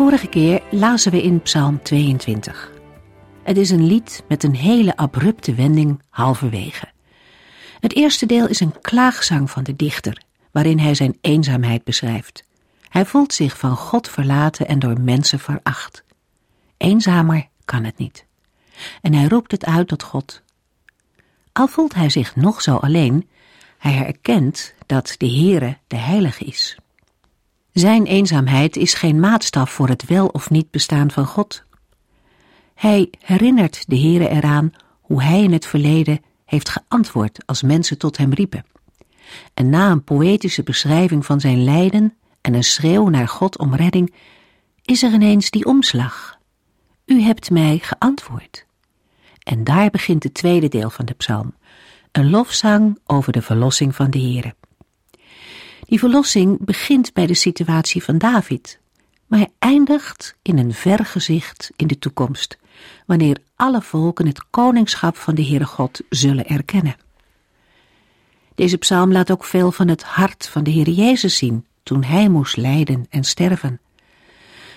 Vorige keer lazen we in Psalm 22. Het is een lied met een hele abrupte wending halverwege. Het eerste deel is een klaagzang van de dichter, waarin hij zijn eenzaamheid beschrijft. Hij voelt zich van God verlaten en door mensen veracht. Eenzamer kan het niet. En hij roept het uit tot God. Al voelt hij zich nog zo alleen, hij herkent dat de Heere de Heilige is. Zijn eenzaamheid is geen maatstaf voor het wel of niet bestaan van God. Hij herinnert de Heere eraan hoe hij in het verleden heeft geantwoord als mensen tot hem riepen. En na een poëtische beschrijving van zijn lijden en een schreeuw naar God om redding, is er ineens die omslag. U hebt mij geantwoord. En daar begint het tweede deel van de psalm, een lofzang over de verlossing van de Heere. Die verlossing begint bij de situatie van David, maar eindigt in een vergezicht in de toekomst, wanneer alle volken het koningschap van de Heere God zullen erkennen. Deze psalm laat ook veel van het hart van de Heer Jezus zien toen hij moest lijden en sterven.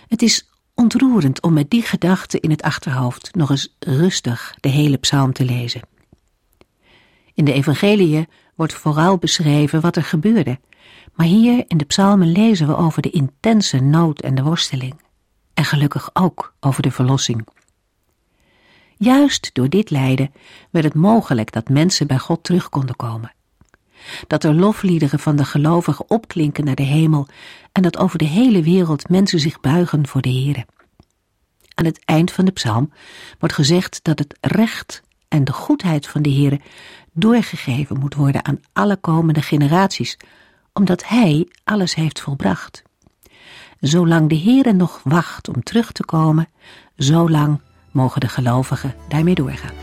Het is ontroerend om met die gedachte in het achterhoofd nog eens rustig de hele psalm te lezen. In de evangeliën wordt vooral beschreven wat er gebeurde maar hier in de psalmen lezen we over de intense nood en de worsteling. En gelukkig ook over de verlossing. Juist door dit lijden werd het mogelijk dat mensen bij God terug konden komen. Dat er lofliederen van de gelovigen opklinken naar de hemel en dat over de hele wereld mensen zich buigen voor de Heere. Aan het eind van de psalm wordt gezegd dat het recht en de goedheid van de Heere doorgegeven moet worden aan alle komende generaties, omdat Hij alles heeft volbracht. Zolang de Heere nog wacht om terug te komen, zolang mogen de gelovigen daarmee doorgaan.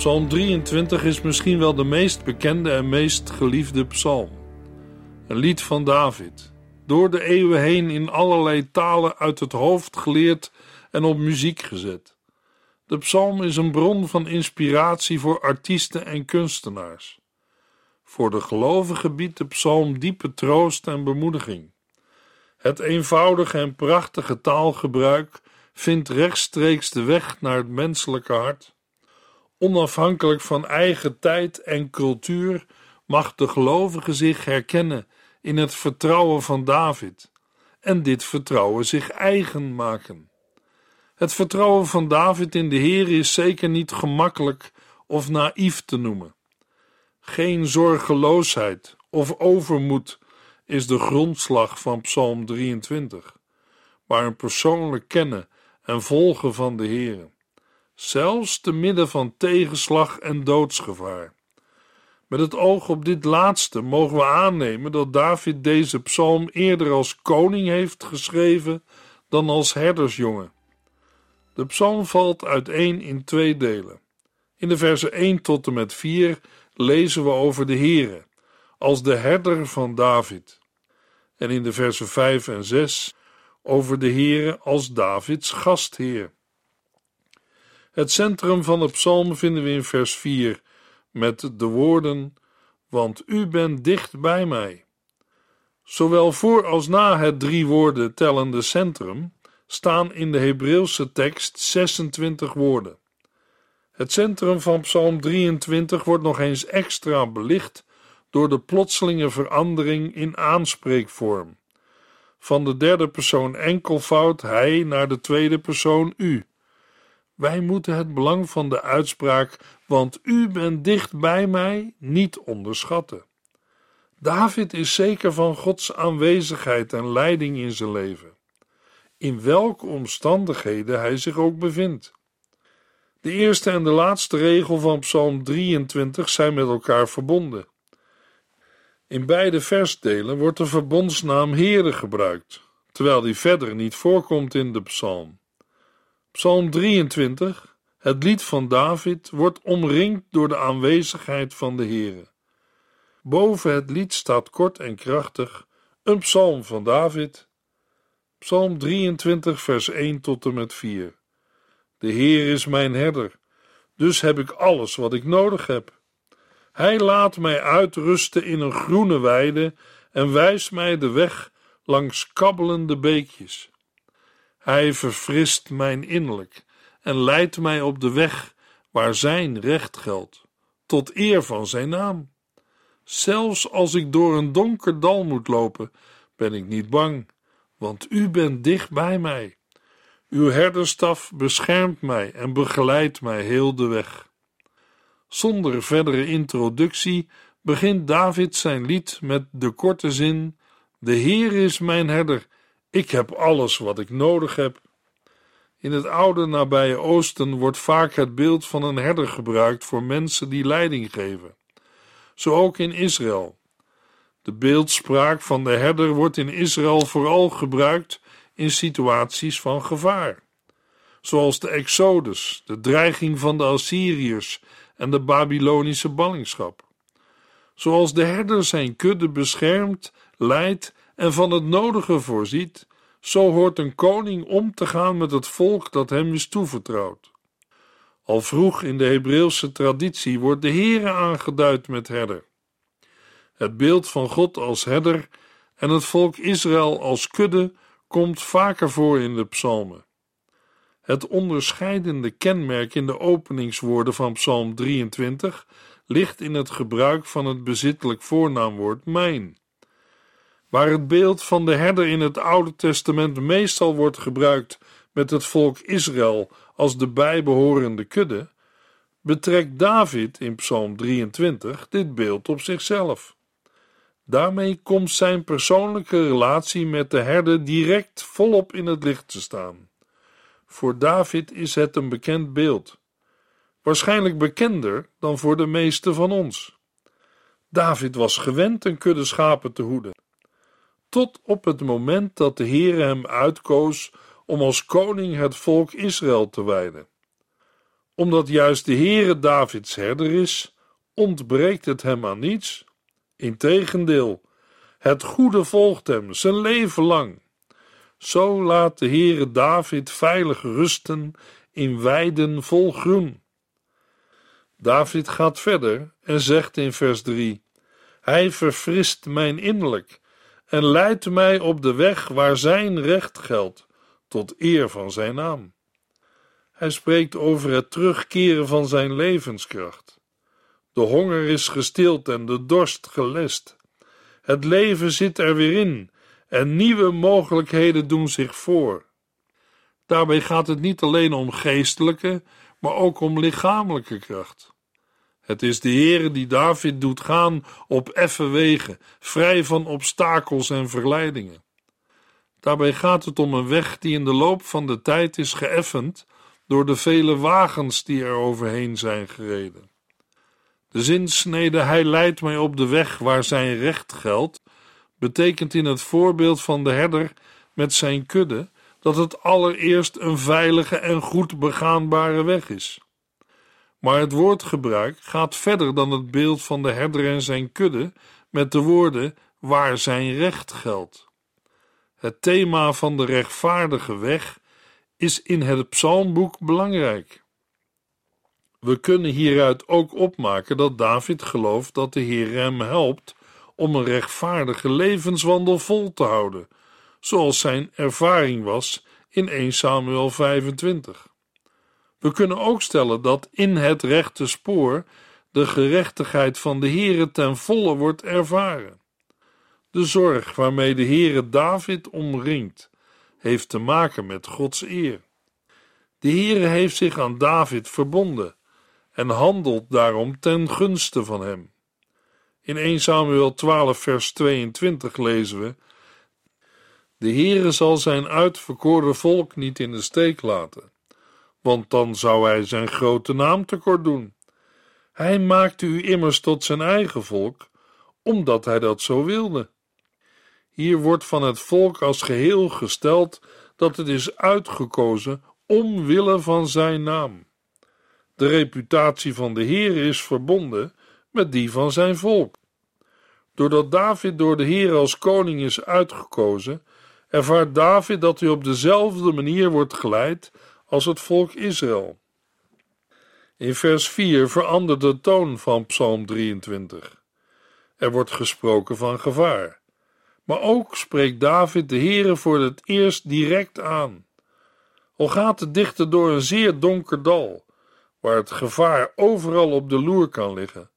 Psalm 23 is misschien wel de meest bekende en meest geliefde psalm. Een lied van David, door de eeuwen heen in allerlei talen uit het hoofd geleerd en op muziek gezet. De psalm is een bron van inspiratie voor artiesten en kunstenaars. Voor de gelovigen biedt de psalm diepe troost en bemoediging. Het eenvoudige en prachtige taalgebruik vindt rechtstreeks de weg naar het menselijke hart. Onafhankelijk van eigen tijd en cultuur mag de gelovige zich herkennen in het vertrouwen van David en dit vertrouwen zich eigen maken. Het vertrouwen van David in de Heer is zeker niet gemakkelijk of naïef te noemen. Geen zorgeloosheid of overmoed is de grondslag van Psalm 23, maar een persoonlijk kennen en volgen van de Heer zelfs te midden van tegenslag en doodsgevaar. Met het oog op dit laatste mogen we aannemen dat David deze psalm eerder als koning heeft geschreven dan als herdersjongen. De psalm valt uiteen in twee delen. In de versen 1 tot en met 4 lezen we over de Heere als de herder van David. En in de versen 5 en 6 over de Heere als Davids gastheer. Het centrum van de psalm vinden we in vers 4 met de woorden: Want u bent dicht bij mij. Zowel voor als na het drie woorden tellende centrum staan in de Hebreeuwse tekst 26 woorden. Het centrum van Psalm 23 wordt nog eens extra belicht door de plotselinge verandering in aanspreekvorm. Van de derde persoon enkelvoud hij naar de tweede persoon u. Wij moeten het belang van de uitspraak, want u bent dicht bij mij, niet onderschatten. David is zeker van Gods aanwezigheid en leiding in zijn leven, in welke omstandigheden hij zich ook bevindt. De eerste en de laatste regel van Psalm 23 zijn met elkaar verbonden. In beide versdelen wordt de verbondsnaam Heere gebruikt, terwijl die verder niet voorkomt in de psalm. Psalm 23, het lied van David, wordt omringd door de aanwezigheid van de Heere. Boven het lied staat kort en krachtig een psalm van David. Psalm 23, vers 1 tot en met 4. De Heer is mijn herder, dus heb ik alles wat ik nodig heb. Hij laat mij uitrusten in een groene weide en wijst mij de weg langs kabbelende beekjes. Hij verfrist mijn innerlijk en leidt mij op de weg waar zijn recht geldt, tot eer van zijn naam. Zelfs als ik door een donker dal moet lopen, ben ik niet bang, want u bent dicht bij mij. Uw herderstaf beschermt mij en begeleidt mij heel de weg. Zonder verdere introductie begint David zijn lied met de korte zin: De Heer is mijn herder, ik heb alles wat ik nodig heb. In het oude nabije Oosten wordt vaak het beeld van een herder gebruikt voor mensen die leiding geven. Zo ook in Israël. De beeldspraak van de herder wordt in Israël vooral gebruikt in situaties van gevaar, zoals de Exodus, de dreiging van de Assyriërs en de Babylonische ballingschap. Zoals de herder zijn kudde beschermt, leidt en van het nodige voorziet, zo hoort een koning om te gaan met het volk dat hem is toevertrouwd. Al vroeg in de Hebreeuwse traditie wordt de Heere aangeduid met herder. Het beeld van God als herder en het volk Israël als kudde komt vaker voor in de psalmen. Het onderscheidende kenmerk in de openingswoorden van Psalm 23 ligt in het gebruik van het bezittelijk voornaamwoord mijn. Waar het beeld van de herder in het Oude Testament meestal wordt gebruikt met het volk Israël als de bijbehorende kudde, betrekt David in Psalm 23 dit beeld op zichzelf. Daarmee komt zijn persoonlijke relatie met de herder direct volop in het licht te staan. Voor David is het een bekend beeld, waarschijnlijk bekender dan voor de meeste van ons. David was gewend een kudde schapen te hoeden, tot op het moment dat de Heer hem uitkoos om als koning het volk Israël te wijden. Omdat juist de Heere Davids herder is, ontbreekt het hem aan niets. Integendeel, het goede volgt hem zijn leven lang. Zo laat de Heere David veilig rusten in weiden vol groen. David gaat verder en zegt in vers 3: Hij verfrist mijn innerlijk en leidt mij op de weg waar zijn recht geldt, tot eer van zijn naam. Hij spreekt over het terugkeren van zijn levenskracht. De honger is gestild en de dorst gelest. Het leven zit er weer in en nieuwe mogelijkheden doen zich voor. Daarbij gaat het niet alleen om geestelijke, maar ook om lichamelijke kracht. Het is de Heere die David doet gaan op effen wegen, vrij van obstakels en verleidingen. Daarbij gaat het om een weg die in de loop van de tijd is geëffend door de vele wagens die er overheen zijn gereden. De zinsnede Hij leidt mij op de weg waar zijn recht geldt, betekent in het voorbeeld van de herder met zijn kudde dat het allereerst een veilige en goed begaanbare weg is. Maar het woordgebruik gaat verder dan het beeld van de herder en zijn kudde met de woorden waar zijn recht geldt. Het thema van de rechtvaardige weg is in het psalmboek belangrijk. We kunnen hieruit ook opmaken dat David gelooft dat de Heer hem helpt om een rechtvaardige levenswandel vol te houden, zoals zijn ervaring was in 1 Samuel 25. We kunnen ook stellen dat in het rechte spoor de gerechtigheid van de Heere ten volle wordt ervaren. De zorg waarmee de Heere David omringt, heeft te maken met Gods eer. De Heere heeft zich aan David verbonden en handelt daarom ten gunste van hem. In 1 Samuel 12 vers 22 lezen we De Heere zal zijn uitverkoren volk niet in de steek laten, want dan zou hij zijn grote naam tekort doen. Hij maakte u immers tot zijn eigen volk, omdat hij dat zo wilde. Hier wordt van het volk als geheel gesteld dat het is uitgekozen omwille van zijn naam. De reputatie van de Heer is verbonden met die van zijn volk. Doordat David door de Heer als koning is uitgekozen, ervaart David dat hij op dezelfde manier wordt geleid als het volk Israël. In vers 4 verandert de toon van Psalm 23. Er wordt gesproken van gevaar. Maar ook spreekt David de Heere voor het eerst direct aan. Al gaat de dichter door een zeer donker dal, waar het gevaar overal op de loer kan liggen.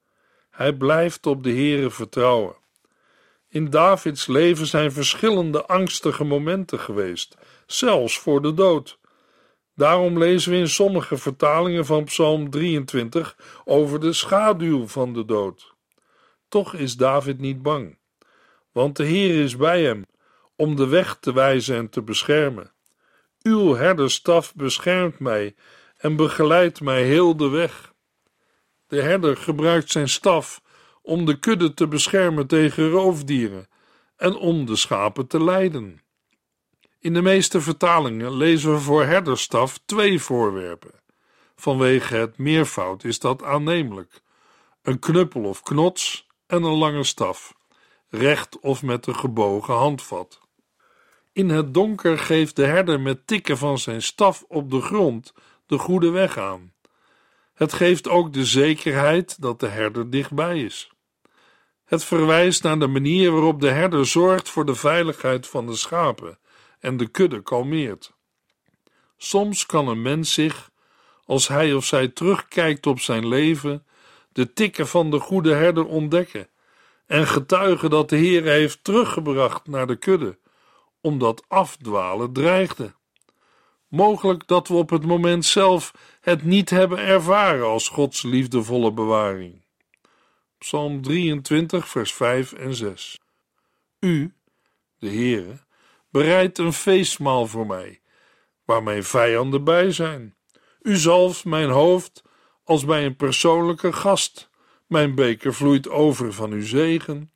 Hij blijft op de Heere vertrouwen. In Davids leven zijn verschillende angstige momenten geweest, zelfs voor de dood. Daarom lezen we in sommige vertalingen van Psalm 23 over de schaduw van de dood. Toch is David niet bang, want de Heer is bij hem om de weg te wijzen en te beschermen. Uw herderstaf beschermt mij en begeleidt mij heel de weg. De herder gebruikt zijn staf om de kudde te beschermen tegen roofdieren en om de schapen te leiden. In de meeste vertalingen lezen we voor herderstaf twee voorwerpen. Vanwege het meervoud is dat aannemelijk: een knuppel of knots en een lange staf, recht of met een gebogen handvat. In het donker geeft de herder met tikken van zijn staf op de grond de goede weg aan. Het geeft ook de zekerheid dat de herder dichtbij is. Het verwijst naar de manier waarop de herder zorgt voor de veiligheid van de schapen en de kudde kalmeert. Soms kan een mens zich, als hij of zij terugkijkt op zijn leven, de tikken van de goede herder ontdekken en getuigen dat de Heer heeft teruggebracht naar de kudde, omdat afdwalen dreigde. Mogelijk dat we op het moment zelf het niet hebben ervaren als Gods liefdevolle bewaring. Psalm 23, vers 5 en 6. U, de Heere, bereidt een feestmaal voor mij, waar mijn vijanden bij zijn. U zalft mijn hoofd als bij een persoonlijke gast. Mijn beker vloeit over van uw zegen.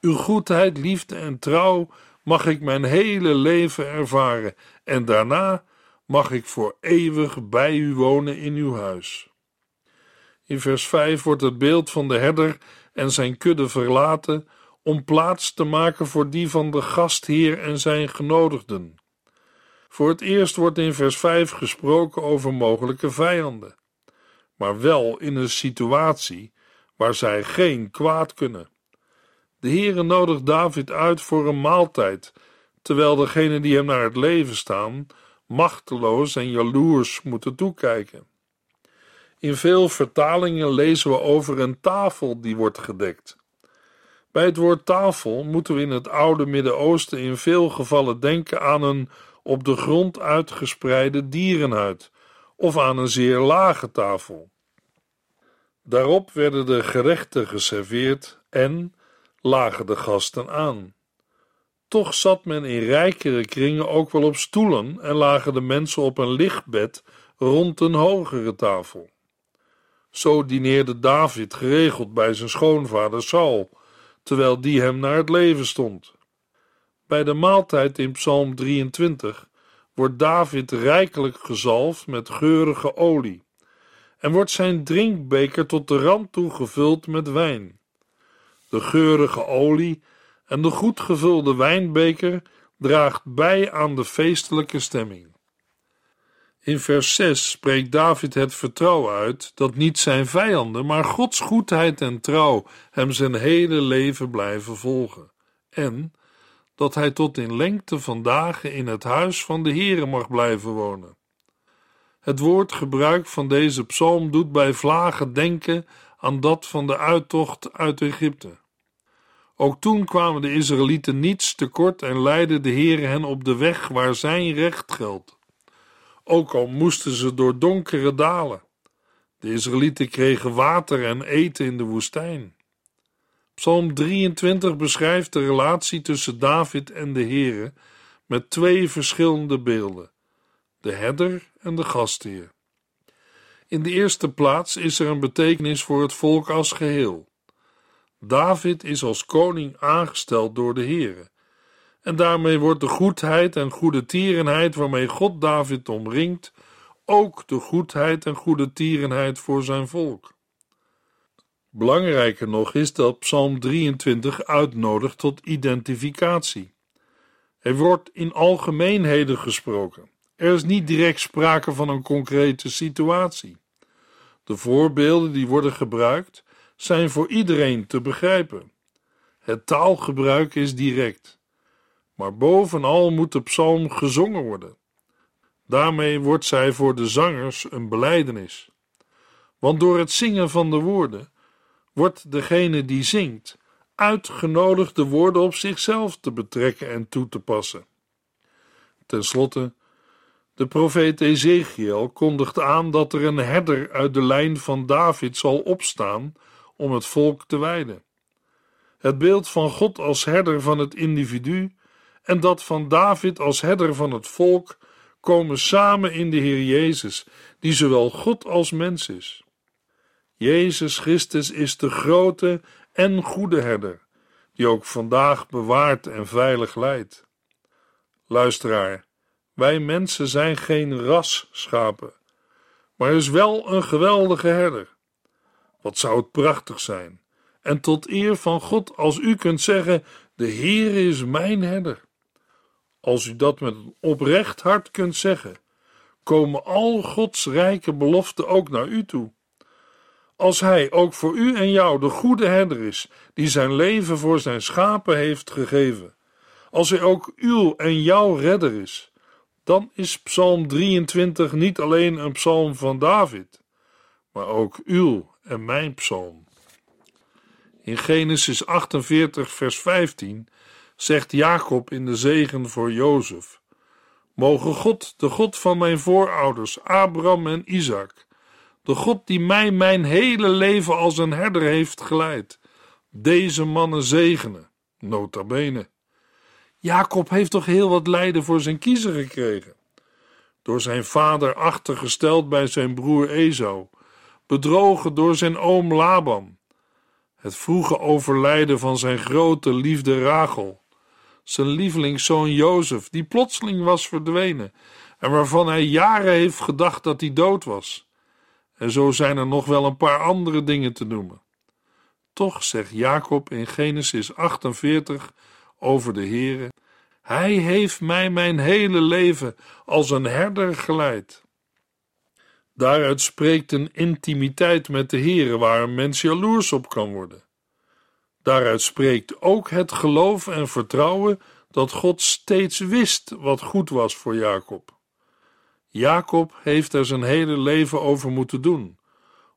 Uw goedheid, liefde en trouw mag ik mijn hele leven ervaren en daarna mag ik voor eeuwig bij u wonen in uw huis. In vers 5 wordt het beeld van de herder en zijn kudde verlaten om plaats te maken voor die van de gastheer en zijn genodigden. Voor het eerst wordt in vers 5 gesproken over mogelijke vijanden, maar wel in een situatie waar zij geen kwaad kunnen. De Heere nodigt David uit voor een maaltijd, terwijl degenen die hem naar het leven staan, machteloos en jaloers moeten toekijken. In veel vertalingen lezen we over een tafel die wordt gedekt. Bij het woord tafel moeten we in het oude Midden-Oosten in veel gevallen denken aan een op de grond uitgespreide dierenhuid of aan een zeer lage tafel. Daarop werden de gerechten geserveerd en lagen de gasten aan. Toch zat men in rijkere kringen ook wel op stoelen en lagen de mensen op een lichtbed rond een hogere tafel. Zo dineerde David geregeld bij zijn schoonvader Saul, terwijl die hem naar het leven stond. Bij de maaltijd in Psalm 23 wordt David rijkelijk gezalfd met geurige olie en wordt zijn drinkbeker tot de rand toe gevuld met wijn. De geurige olie en de goed gevulde wijnbeker draagt bij aan de feestelijke stemming. In vers 6 spreekt David het vertrouwen uit dat niet zijn vijanden, maar Gods goedheid en trouw hem zijn hele leven blijven volgen. En dat hij tot in lengte van dagen in het huis van de Heere mag blijven wonen. Het woordgebruik van deze psalm doet bij vlagen denken aan dat van de uittocht uit Egypte. Ook toen kwamen de Israëlieten niets tekort en leidde de Heer hen op de weg waar zijn recht geldt. Ook al moesten ze door donkere dalen. De Israëlieten kregen water en eten in de woestijn. Psalm 23 beschrijft de relatie tussen David en de Heere met twee verschillende beelden: de herder en de gastheer. In de eerste plaats is er een betekenis voor het volk als geheel. David is als koning aangesteld door de Heere. En daarmee wordt de goedheid en goede tierenheid waarmee God David omringt, ook de goedheid en goede tierenheid voor zijn volk. Belangrijker nog is dat Psalm 23 uitnodigt tot identificatie. Er wordt in algemeenheden gesproken. Er is niet direct sprake van een concrete situatie. De voorbeelden die worden gebruikt zijn voor iedereen te begrijpen. Het taalgebruik is direct. Maar bovenal moet de psalm gezongen worden. Daarmee wordt zij voor de zangers een beleidenis. Want door het zingen van de woorden wordt degene die zingt uitgenodigd de woorden op zichzelf te betrekken en toe te passen. Ten slotte, de profeet Ezekiel kondigt aan dat er een herder uit de lijn van David zal opstaan om het volk te wijden. Het beeld van God als herder van het individu en dat van David als herder van het volk komen samen in de Heer Jezus, die zowel God als mens is. Jezus Christus is de grote en goede herder, die ook vandaag bewaart en veilig leidt. Luisteraar, wij mensen zijn geen rasschapen, maar er is wel een geweldige herder. Wat zou het prachtig zijn, en tot eer van God als u kunt zeggen: De Heer is mijn herder. Als u dat met een oprecht hart kunt zeggen, komen al Gods rijke beloften ook naar u toe. Als Hij ook voor u en jou de goede herder is, die zijn leven voor zijn schapen heeft gegeven, als Hij ook uw en jouw redder is, dan is Psalm 23 niet alleen een psalm van David, maar ook uw en mijn psalm. In Genesis 48, vers 15 zegt Jacob in de zegen voor Jozef: Mogen God, de God van mijn voorouders, Abraham en Isaac, de God die mij mijn hele leven als een herder heeft geleid, deze mannen zegenen, nota bene. Jacob heeft toch heel wat lijden voor zijn kiezer gekregen. Door zijn vader achtergesteld bij zijn broer Esau, bedrogen door zijn oom Laban, het vroege overlijden van zijn grote liefde Rachel, zijn lievelingszoon Jozef, die plotseling was verdwenen en waarvan hij jaren heeft gedacht dat hij dood was. En zo zijn er nog wel een paar andere dingen te noemen. Toch zegt Jacob in Genesis 48 over de Heere: Hij heeft mij mijn hele leven als een herder geleid. Daaruit spreekt een intimiteit met de Heere waar een mens jaloers op kan worden. Daaruit spreekt ook het geloof en vertrouwen dat God steeds wist wat goed was voor Jacob. Jacob heeft er zijn hele leven over moeten doen,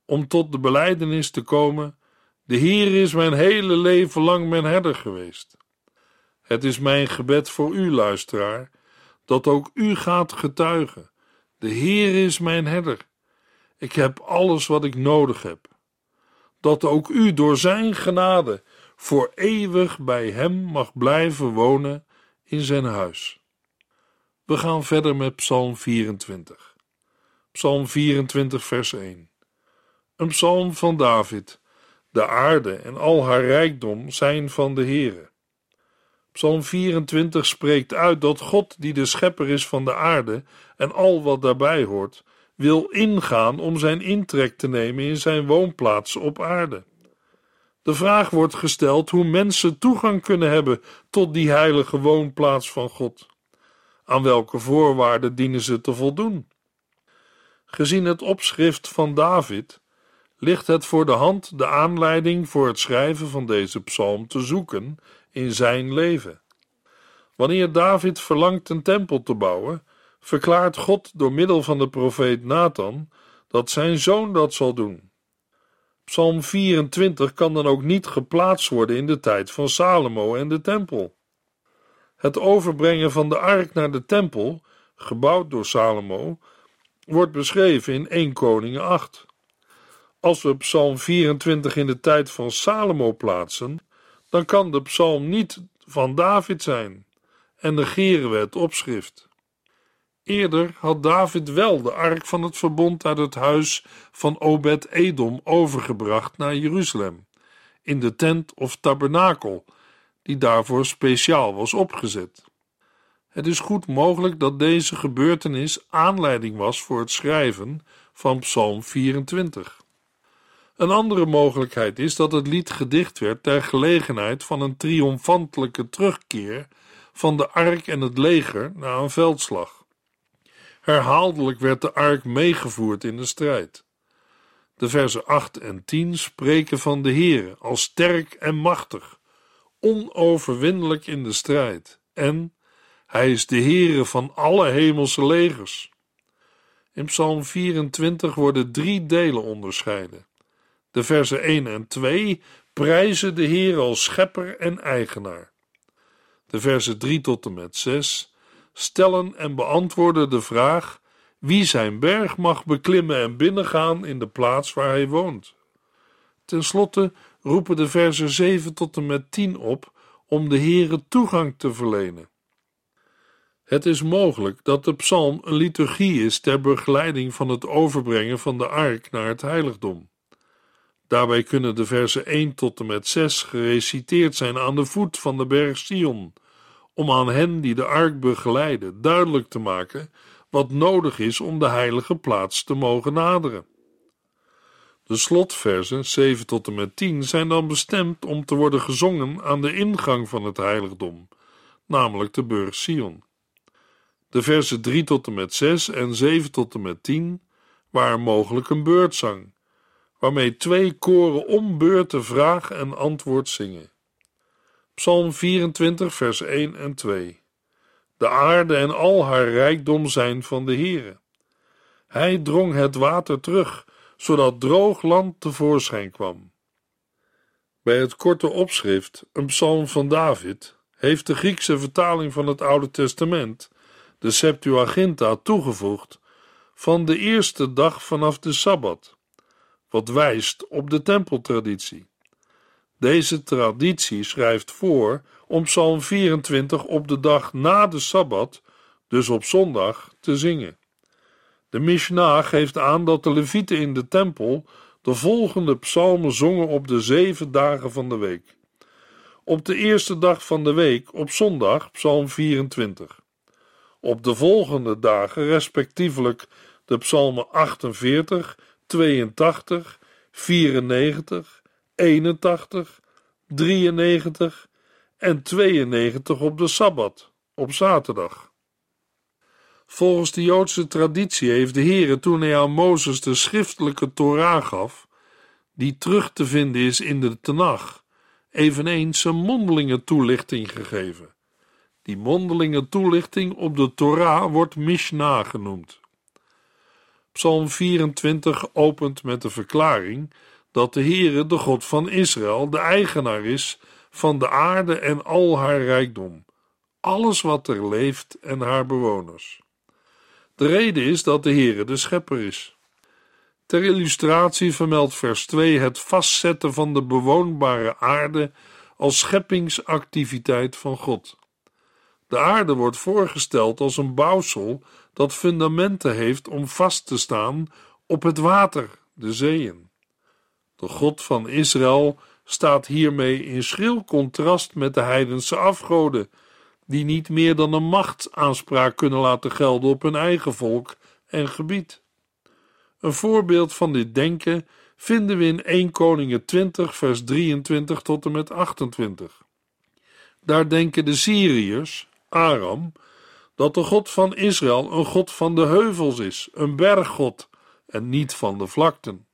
om tot de belijdenis te komen: De Heer is mijn hele leven lang mijn herder geweest. Het is mijn gebed voor u, luisteraar, dat ook u gaat getuigen: De Heer is mijn herder. Ik heb alles wat ik nodig heb. Dat ook u door Zijn genade voor eeuwig bij Hem mag blijven wonen in Zijn huis. We gaan verder met Psalm 24. Psalm 24, vers 1. Een psalm van David. De aarde en al haar rijkdom zijn van de Heere. Psalm 24 spreekt uit dat God, die de schepper is van de aarde en al wat daarbij hoort, wil ingaan om zijn intrek te nemen in zijn woonplaats op aarde. De vraag wordt gesteld hoe mensen toegang kunnen hebben tot die heilige woonplaats van God. Aan welke voorwaarden dienen ze te voldoen? Gezien het opschrift van David ligt het voor de hand de aanleiding voor het schrijven van deze psalm te zoeken in zijn leven. Wanneer David verlangt een tempel te bouwen, verklaart God door middel van de profeet Nathan dat zijn zoon dat zal doen. Psalm 24 kan dan ook niet geplaatst worden in de tijd van Salomo en de tempel. Het overbrengen van de ark naar de tempel, gebouwd door Salomo, wordt beschreven in 1 Koningen 8. Als we Psalm 24 in de tijd van Salomo plaatsen, dan kan de psalm niet van David zijn en negeren we het opschrift. Eerder had David wel de ark van het verbond uit het huis van Obed-Edom overgebracht naar Jeruzalem, in de tent of tabernakel, die daarvoor speciaal was opgezet. Het is goed mogelijk dat deze gebeurtenis aanleiding was voor het schrijven van Psalm 24. Een andere mogelijkheid is dat het lied gedicht werd ter gelegenheid van een triomfantelijke terugkeer van de ark en het leger na een veldslag. Herhaaldelijk werd de ark meegevoerd in de strijd. De versen 8 en 10 spreken van de Heere als sterk en machtig, onoverwinnelijk in de strijd, en hij is de Heere van alle hemelse legers. In Psalm 24 worden drie delen onderscheiden. De versen 1 en 2 prijzen de Heer als schepper en eigenaar. De versen 3 tot en met 6 stellen en beantwoorden de vraag wie zijn berg mag beklimmen en binnengaan in de plaats waar hij woont. Ten slotte roepen de versen 7 tot en met 10 op om de Heere toegang te verlenen. Het is mogelijk dat de psalm een liturgie is ter begeleiding van het overbrengen van de ark naar het heiligdom. Daarbij kunnen de versen 1 tot en met 6 gereciteerd zijn aan de voet van de berg Sion, om aan hen die de ark begeleiden duidelijk te maken wat nodig is om de heilige plaats te mogen naderen. De slotversen 7 tot en met 10 zijn dan bestemd om te worden gezongen aan de ingang van het heiligdom, namelijk de burg Sion. De versen 3 tot en met 6 en 7 tot en met 10 waren mogelijk een beurtzang waarmee twee koren om beurten vraag en antwoord zingen. Psalm 24, vers 1 en 2. De aarde en al haar rijkdom zijn van de Heere. Hij drong het water terug, zodat droog land tevoorschijn kwam. Bij het korte opschrift, een psalm van David, heeft de Griekse vertaling van het Oude Testament, de Septuaginta, toegevoegd van de eerste dag vanaf de Sabbat wat wijst op de tempeltraditie. Deze traditie schrijft voor om Psalm 24 op de dag na de Sabbat, dus op zondag, te zingen. De Mishnah geeft aan dat de Levieten in de tempel de volgende psalmen zongen op de zeven dagen van de week. Op de eerste dag van de week, op zondag, psalm 24. Op de volgende dagen, respectievelijk de psalmen 48, 82, 94, 81, 93 en 92 op de Sabbat, op zaterdag. Volgens de Joodse traditie heeft de Heere toen hij aan Mozes de schriftelijke Torah gaf, die terug te vinden is in de Tenach, eveneens een mondelinge toelichting gegeven. Die mondelinge toelichting op de Torah wordt Mishnah genoemd. Psalm 24 opent met de verklaring dat de Heere, de God van Israël, de eigenaar is van de aarde en al haar rijkdom, alles wat er leeft en haar bewoners. De reden is dat de Heere de schepper is. Ter illustratie vermeldt vers 2 het vastzetten van de bewoonbare aarde als scheppingsactiviteit van God. De aarde wordt voorgesteld als een bouwsel dat fundamenten heeft om vast te staan op het water, de zeeën. De God van Israël staat hiermee in schril contrast met de heidense afgoden, die niet meer dan een machtsaanspraak kunnen laten gelden op hun eigen volk en gebied. Een voorbeeld van dit denken vinden we in 1 Koningen 20, vers 23 tot en met 28. Daar denken de Syriërs, Aram, dat de God van Israël een God van de heuvels is, een berggod en niet van de vlakten.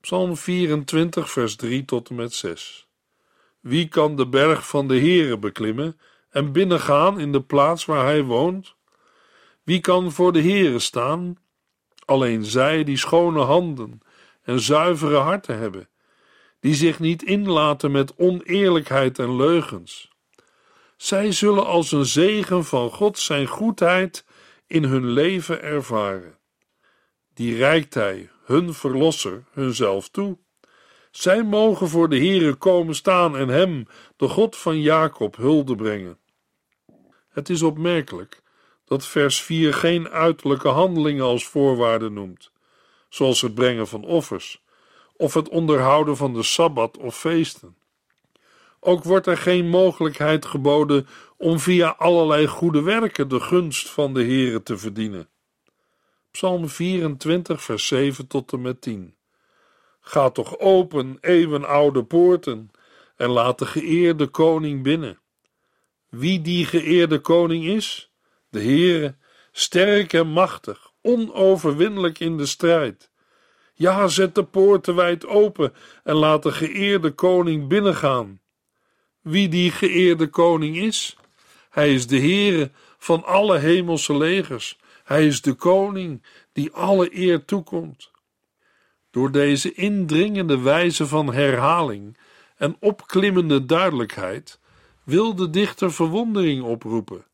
Psalm 24, vers 3 tot en met 6. Wie kan de berg van de Heere beklimmen en binnengaan in de plaats waar hij woont? Wie kan voor de Heere staan? Alleen zij die schone handen en zuivere harten hebben, die zich niet inlaten met oneerlijkheid en leugens. Zij zullen als een zegen van God zijn goedheid in hun leven ervaren. Die reikt hij, hun verlosser, hunzelf toe. Zij mogen voor de Heere komen staan en hem, de God van Jacob, hulde brengen. Het is opmerkelijk dat vers 4 geen uiterlijke handelingen als voorwaarde noemt, zoals het brengen van offers of het onderhouden van de sabbat of feesten. Ook wordt er geen mogelijkheid geboden om via allerlei goede werken de gunst van de Heere te verdienen. Psalm 24, vers 7 tot en met 10. Ga toch open, eeuwenoude poorten, en laat de geëerde koning binnen. Wie die geëerde koning is? De Heere, sterk en machtig, onoverwinnelijk in de strijd. Ja, zet de poorten wijd open en laat de geëerde koning binnengaan. Wie die geëerde koning is? Hij is de Heere van alle hemelse legers. Hij is de koning die alle eer toekomt. Door deze indringende wijze van herhaling en opklimmende duidelijkheid wil de dichter verwondering oproepen.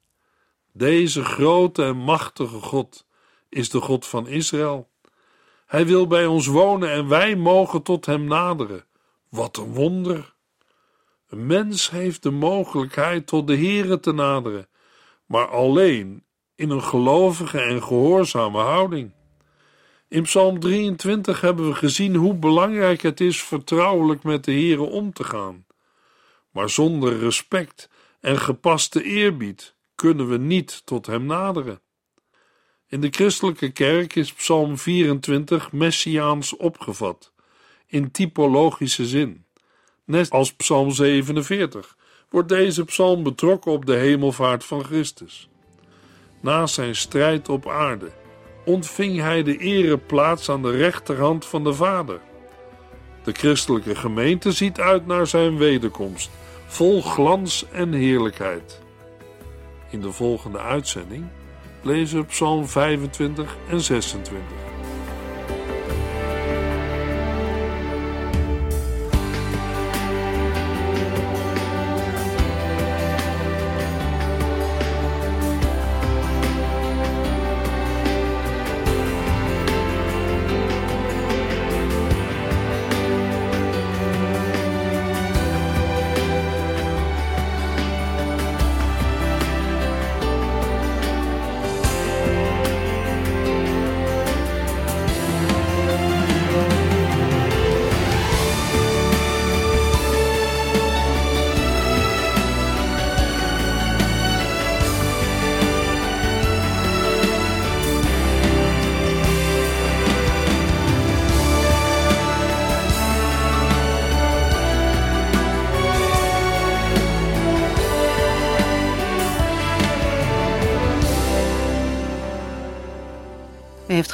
Deze grote en machtige God is de God van Israël. Hij wil bij ons wonen en wij mogen tot hem naderen. Wat een wonder! Een mens heeft de mogelijkheid tot de Heere te naderen, maar alleen in een gelovige en gehoorzame houding. In Psalm 23 hebben we gezien hoe belangrijk het is vertrouwelijk met de Heere om te gaan. Maar zonder respect en gepaste eerbied kunnen we niet tot Hem naderen. In de christelijke kerk is Psalm 24 messiaans opgevat, in typologische zin. Net als Psalm 47 wordt deze psalm betrokken op de hemelvaart van Christus. Na zijn strijd op aarde ontving hij de ereplaats aan de rechterhand van de Vader. De christelijke gemeente ziet uit naar zijn wederkomst, vol glans en heerlijkheid. In de volgende uitzending lezen we Psalm 25 en 26.